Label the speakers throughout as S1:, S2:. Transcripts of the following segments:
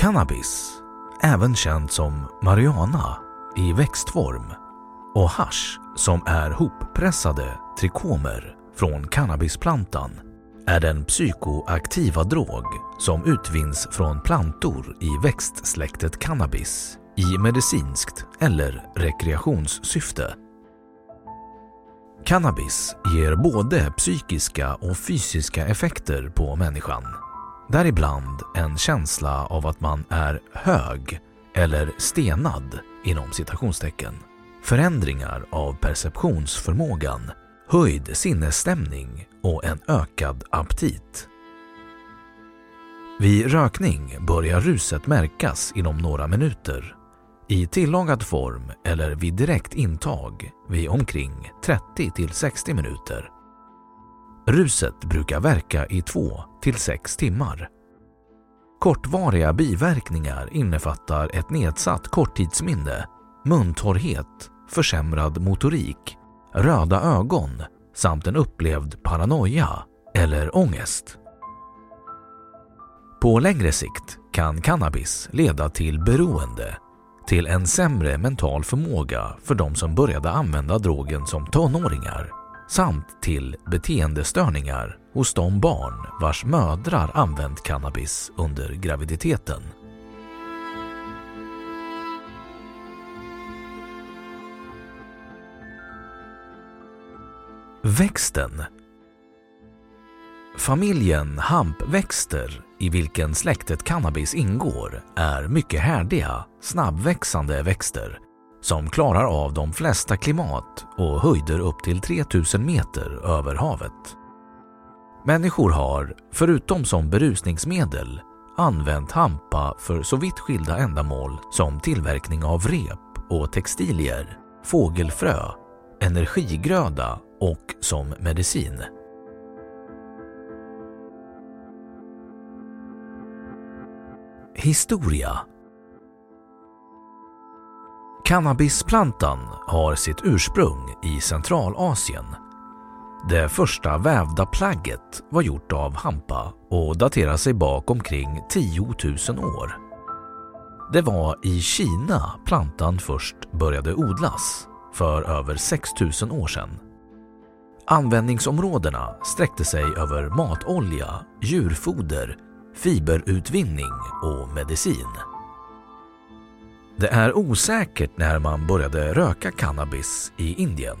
S1: Cannabis, även känt som marijuana i växtform och hash som är hoppressade trikomer från cannabisplantan är den psykoaktiva drog som utvinns från plantor i växtsläktet cannabis i medicinskt eller rekreationssyfte. Cannabis ger både psykiska och fysiska effekter på människan. Däribland en känsla av att man är hög eller stenad inom citationstecken. Förändringar av perceptionsförmågan, höjd sinnesstämning och en ökad aptit. Vid rökning börjar ruset märkas inom några minuter i tillagad form eller vid direkt intag vid omkring 30-60 minuter. Ruset brukar verka i 2-6 timmar. Kortvariga biverkningar innefattar ett nedsatt korttidsminne, muntorrhet, försämrad motorik, röda ögon samt en upplevd paranoia eller ångest. På längre sikt kan cannabis leda till beroende till en sämre mental förmåga för de som började använda drogen som tonåringar samt till beteendestörningar hos de barn vars mödrar använt cannabis under graviditeten. Växten Familjen hampväxter i vilken släktet cannabis ingår är mycket härdiga, snabbväxande växter som klarar av de flesta klimat och höjder upp till 3000 meter över havet. Människor har, förutom som berusningsmedel, använt hampa för så vitt skilda ändamål som tillverkning av rep och textilier, fågelfrö, energigröda och som medicin. Historia Cannabisplantan har sitt ursprung i Centralasien. Det första vävda plagget var gjort av hampa och daterar sig bak omkring 10 000 år. Det var i Kina plantan först började odlas, för över 6 000 år sedan. Användningsområdena sträckte sig över matolja, djurfoder, fiberutvinning och medicin. Det är osäkert när man började röka cannabis i Indien.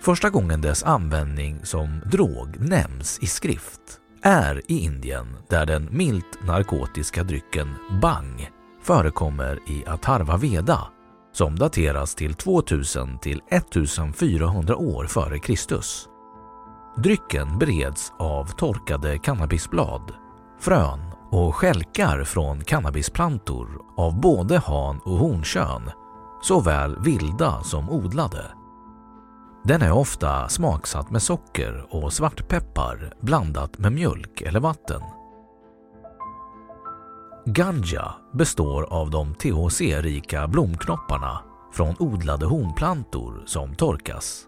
S1: Första gången dess användning som drog nämns i skrift är i Indien där den milt narkotiska drycken bang förekommer i Atharva Veda, som dateras till 2000 till 1400 år före Kristus. Drycken bereds av torkade cannabisblad, frön och skälkar från cannabisplantor av både han och honkön, såväl vilda som odlade. Den är ofta smaksatt med socker och svartpeppar blandat med mjölk eller vatten. Ganja består av de THC-rika blomknopparna från odlade honplantor som torkas.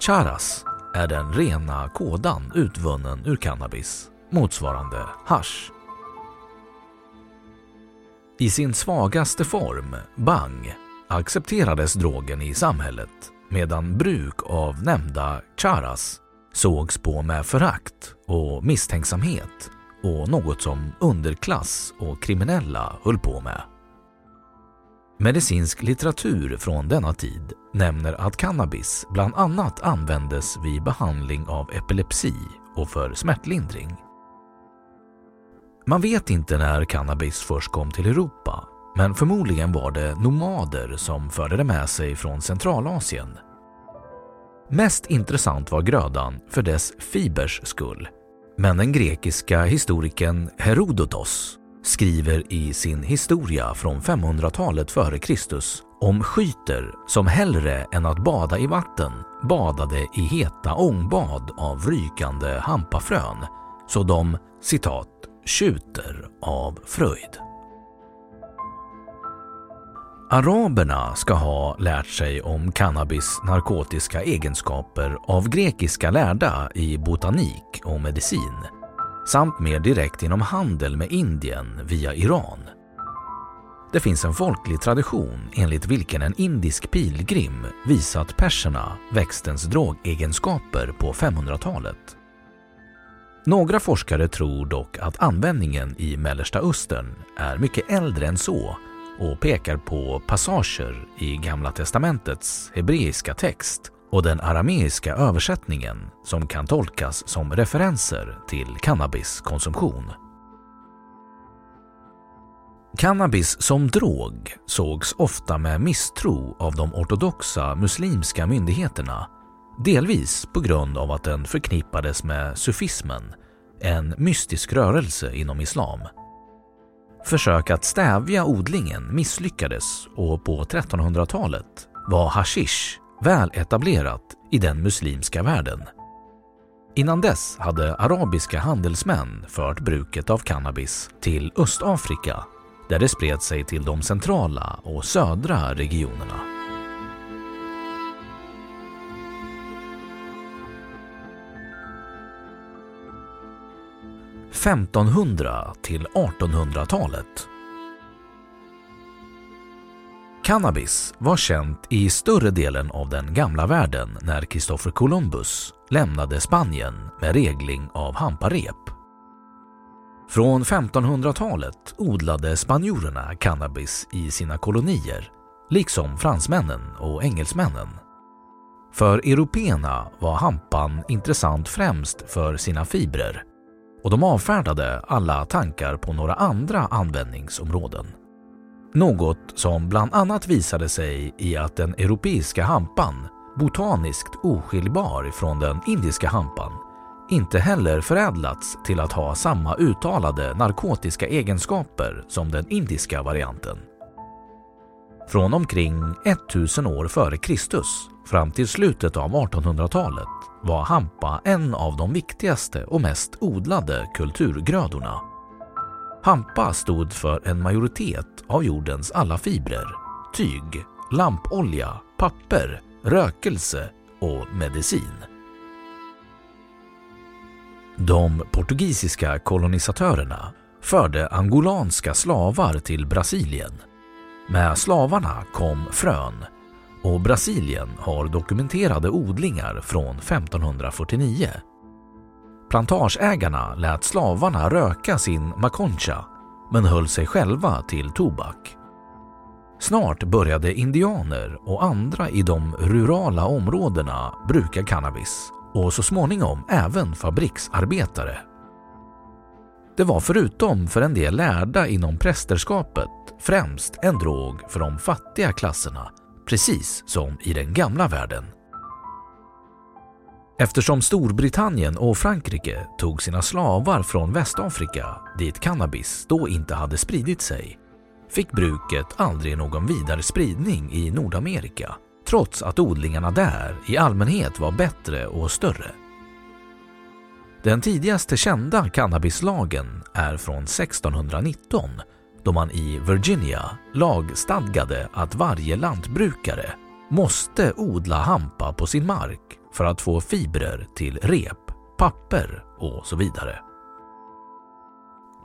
S1: Charas är den rena kådan utvunnen ur cannabis, motsvarande hash. I sin svagaste form, bang, accepterades drogen i samhället medan bruk av nämnda charas sågs på med förakt och misstänksamhet och något som underklass och kriminella höll på med. Medicinsk litteratur från denna tid nämner att cannabis bland annat användes vid behandling av epilepsi och för smärtlindring. Man vet inte när cannabis först kom till Europa, men förmodligen var det nomader som förde det med sig från Centralasien. Mest intressant var grödan för dess fibers skull, men den grekiska historikern Herodotos skriver i sin historia från 500-talet före Kristus om skyter som hellre än att bada i vatten badade i heta ångbad av rykande hampafrön så de citat tjuter av fröjd. Araberna ska ha lärt sig om cannabis narkotiska egenskaper av grekiska lärda i botanik och medicin samt mer direkt inom handel med Indien via Iran. Det finns en folklig tradition enligt vilken en indisk pilgrim visat perserna växtens drogegenskaper på 500-talet. Några forskare tror dock att användningen i Mellersta Östern är mycket äldre än så och pekar på passager i Gamla testamentets hebreiska text och den arameiska översättningen som kan tolkas som referenser till cannabiskonsumtion. Cannabis som drog sågs ofta med misstro av de ortodoxa muslimska myndigheterna delvis på grund av att den förknippades med sufismen, en mystisk rörelse inom islam. Försök att stävja odlingen misslyckades och på 1300-talet var hashish väl etablerat i den muslimska världen. Innan dess hade arabiska handelsmän fört bruket av cannabis till Östafrika där det spred sig till de centrala och södra regionerna. –1500 till 1800-talet Cannabis var känt i större delen av den gamla världen när Kristoffer Columbus lämnade Spanien med regling av hamparep. Från 1500-talet odlade spanjorerna cannabis i sina kolonier, liksom fransmännen och engelsmännen. För européerna var hampan intressant främst för sina fibrer och de avfärdade alla tankar på några andra användningsområden. Något som bland annat visade sig i att den europeiska hampan, botaniskt oskiljbar från den indiska hampan, inte heller förädlats till att ha samma uttalade narkotiska egenskaper som den indiska varianten. Från omkring 1000 år före Kristus fram till slutet av 1800-talet var hampa en av de viktigaste och mest odlade kulturgrödorna. Hampa stod för en majoritet av jordens alla fibrer, tyg, lampolja, papper, rökelse och medicin. De portugisiska kolonisatörerna förde angolanska slavar till Brasilien. Med slavarna kom frön och Brasilien har dokumenterade odlingar från 1549. Plantageägarna lät slavarna röka sin maconcha men höll sig själva till tobak. Snart började indianer och andra i de rurala områdena bruka cannabis och så småningom även fabriksarbetare. Det var förutom för en del lärda inom prästerskapet främst en drog för de fattiga klasserna, precis som i den gamla världen. Eftersom Storbritannien och Frankrike tog sina slavar från Västafrika, dit cannabis då inte hade spridit sig, fick bruket aldrig någon vidare spridning i Nordamerika, trots att odlingarna där i allmänhet var bättre och större. Den tidigaste kända cannabislagen är från 1619 då man i Virginia lagstadgade att varje lantbrukare måste odla hampa på sin mark för att få fibrer till rep, papper och så vidare.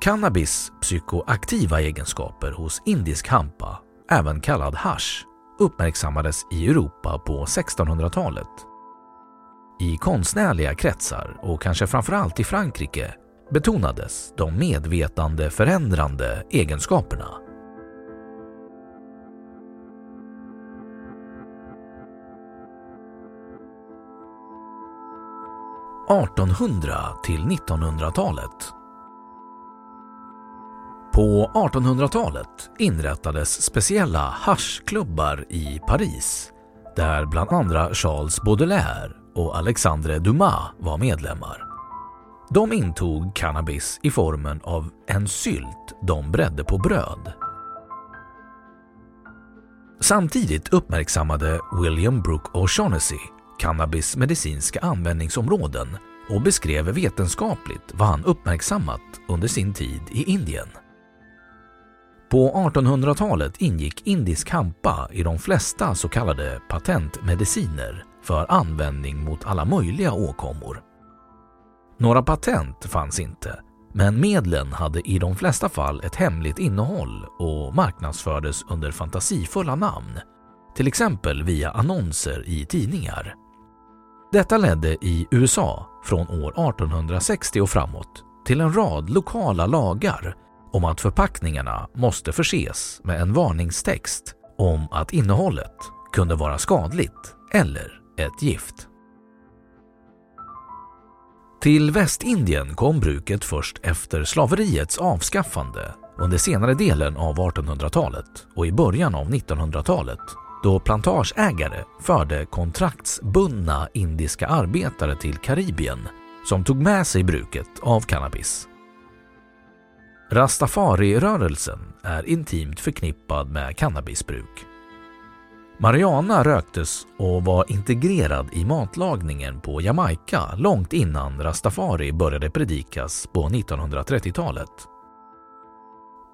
S1: Cannabis psykoaktiva egenskaper hos indisk hampa, även kallad hash, uppmärksammades i Europa på 1600-talet. I konstnärliga kretsar och kanske framförallt i Frankrike betonades de medvetande förändrande egenskaperna. –1800 till 1900-talet på 1800-talet inrättades speciella haschklubbar i Paris där bland andra Charles Baudelaire och Alexandre Dumas var medlemmar. De intog cannabis i formen av en sylt de bredde på bröd. Samtidigt uppmärksammade William Brooke O'Shaughnessy cannabis medicinska användningsområden och beskrev vetenskapligt vad han uppmärksammat under sin tid i Indien. På 1800-talet ingick indisk hampa i de flesta så kallade patentmediciner för användning mot alla möjliga åkommor. Några patent fanns inte, men medlen hade i de flesta fall ett hemligt innehåll och marknadsfördes under fantasifulla namn, till exempel via annonser i tidningar. Detta ledde i USA från år 1860 och framåt till en rad lokala lagar om att förpackningarna måste förses med en varningstext om att innehållet kunde vara skadligt eller ett gift. Till Västindien kom bruket först efter slaveriets avskaffande under senare delen av 1800-talet och i början av 1900-talet då plantageägare förde kontraktsbundna indiska arbetare till Karibien som tog med sig bruket av cannabis. Rastafari-rörelsen är intimt förknippad med cannabisbruk. Marijuana röktes och var integrerad i matlagningen på Jamaica långt innan rastafari började predikas på 1930-talet.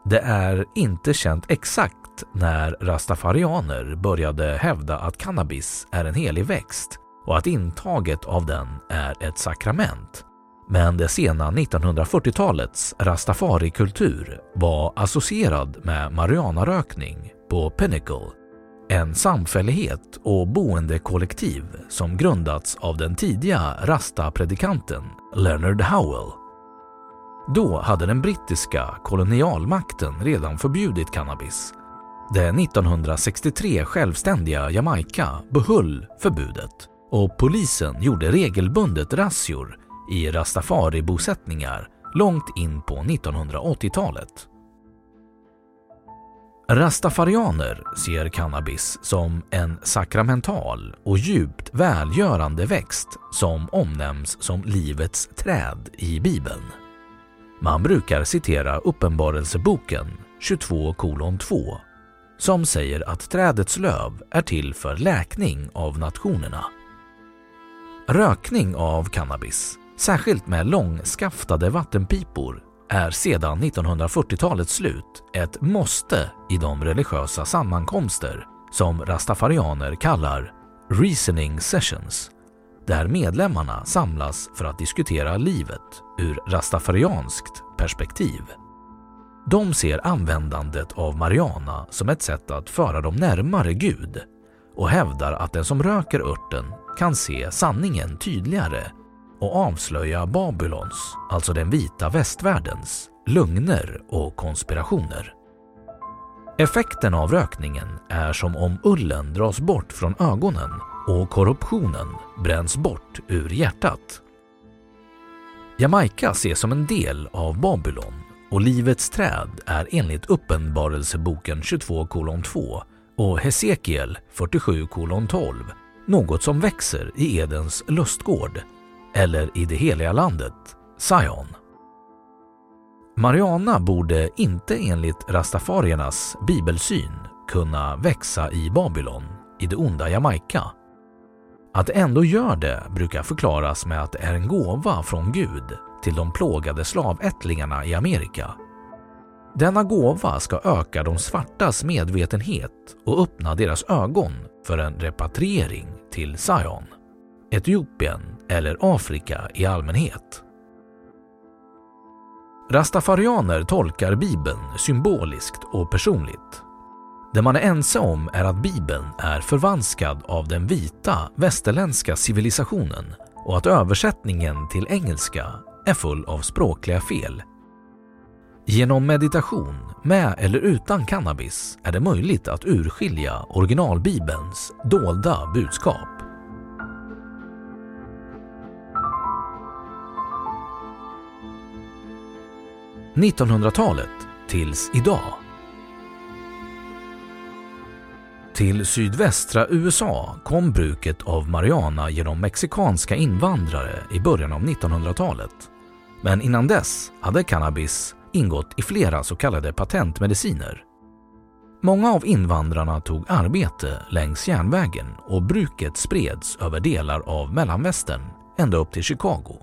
S1: Det är inte känt exakt när rastafarianer började hävda att cannabis är en helig växt och att intaget av den är ett sakrament. Men det sena 1940-talets rastafarikultur var associerad med marijuanarökning på Pinnacle en samfällighet och boendekollektiv som grundats av den tidiga rasta-predikanten Leonard Howell. Då hade den brittiska kolonialmakten redan förbjudit cannabis. Det 1963 självständiga Jamaica behöll förbudet och polisen gjorde regelbundet razzior i rastafari-bosättningar långt in på 1980-talet. Rastafarianer ser cannabis som en sakramental och djupt välgörande växt som omnämns som livets träd i Bibeln. Man brukar citera Uppenbarelseboken 22:2 som säger att trädets löv är till för läkning av nationerna. Rökning av cannabis, särskilt med långskaftade vattenpipor, är sedan 1940-talets slut ett måste i de religiösa sammankomster som rastafarianer kallar “reasoning sessions” där medlemmarna samlas för att diskutera livet ur rastafarianskt perspektiv. De ser användandet av marijuana som ett sätt att föra dem närmare Gud och hävdar att den som röker örten kan se sanningen tydligare och avslöja Babylons, alltså den vita västvärldens, lögner och konspirationer. Effekten av rökningen är som om ullen dras bort från ögonen och korruptionen bränns bort ur hjärtat. Jamaica ses som en del av Babylon och Livets träd är enligt Uppenbarelseboken 22:2 och Hesekiel 47:12 något som växer i Edens lustgård eller i det heliga landet, Sion. Mariana borde inte enligt rastafariernas bibelsyn kunna växa i Babylon, i det onda Jamaica. Att det ändå gör det brukar förklaras med att det är en gåva från Gud till de plågade slavättlingarna i Amerika. Denna gåva ska öka de svartas medvetenhet och öppna deras ögon för en repatriering till Zion, Etiopien eller Afrika i allmänhet. Rastafarianer tolkar Bibeln symboliskt och personligt. Det man är ense om är att Bibeln är förvanskad av den vita västerländska civilisationen och att översättningen till engelska är full av språkliga fel. Genom meditation, med eller utan cannabis, är det möjligt att urskilja originalbibelns dolda budskap. 1900-talet tills idag. Till sydvästra USA kom bruket av marijuana genom mexikanska invandrare i början av 1900-talet. Men innan dess hade cannabis ingått i flera så kallade patentmediciner. Många av invandrarna tog arbete längs järnvägen och bruket spreds över delar av mellanvästern ända upp till Chicago.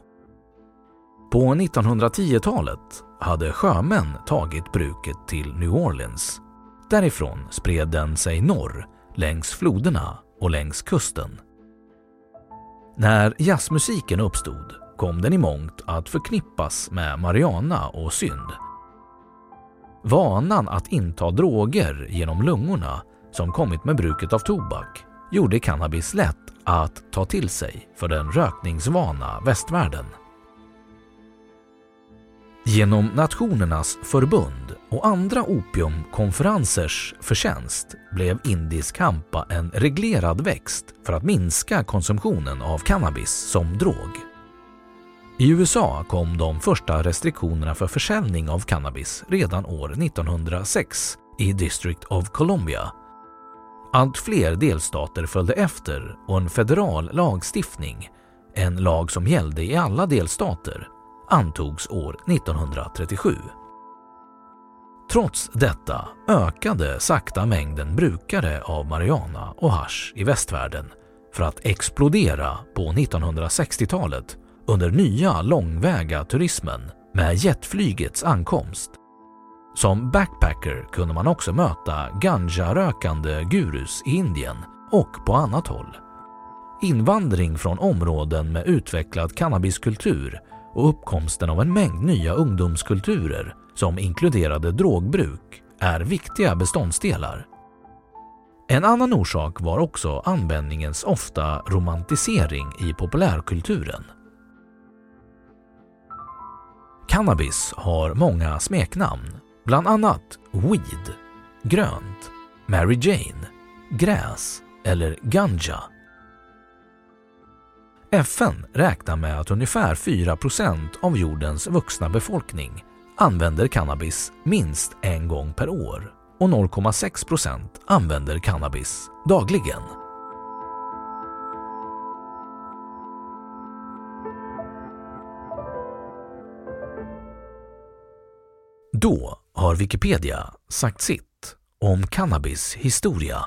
S1: På 1910-talet hade sjömän tagit bruket till New Orleans. Därifrån spred den sig norr, längs floderna och längs kusten. När jazzmusiken uppstod kom den i mångt att förknippas med Mariana och synd. Vanan att inta droger genom lungorna som kommit med bruket av tobak gjorde cannabis lätt att ta till sig för den rökningsvana västvärlden. Genom Nationernas förbund och andra opiumkonferensers förtjänst blev indisk hampa en reglerad växt för att minska konsumtionen av cannabis som drog. I USA kom de första restriktionerna för försäljning av cannabis redan år 1906 i District of Columbia. Allt fler delstater följde efter och en federal lagstiftning, en lag som gällde i alla delstater, antogs år 1937. Trots detta ökade sakta mängden brukare av marijuana och hash i västvärlden för att explodera på 1960-talet under nya långväga turismen med jetflygets ankomst. Som backpacker kunde man också möta ganja-rökande gurus i Indien och på annat håll. Invandring från områden med utvecklad cannabiskultur och uppkomsten av en mängd nya ungdomskulturer som inkluderade drogbruk är viktiga beståndsdelar. En annan orsak var också användningens ofta romantisering i populärkulturen. Cannabis har många smeknamn, bland annat weed, grönt, Mary Jane, gräs eller ganja. FN räknar med att ungefär 4% av jordens vuxna befolkning använder cannabis minst en gång per år och 0,6% använder cannabis dagligen. Då har Wikipedia sagt sitt om cannabis historia.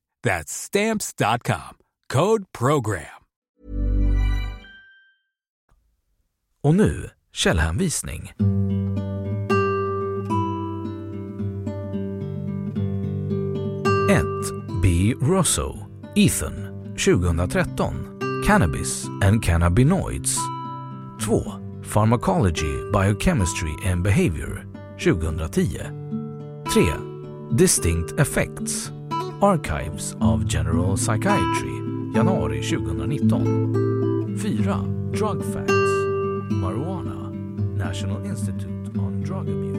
S2: That's stamps.com. Code program.
S1: Och nu källhänvisning. Ett B. Rosso, Ethan, 2013. Cannabis and Cannabinoids. 2. Pharmacology, Biochemistry and Behavior, 2010. 3. Distinct Effects, Archives of General Psychiatry, januari 2019. 4. Drug Facts, Marijuana, National Institute on Drug Abuse.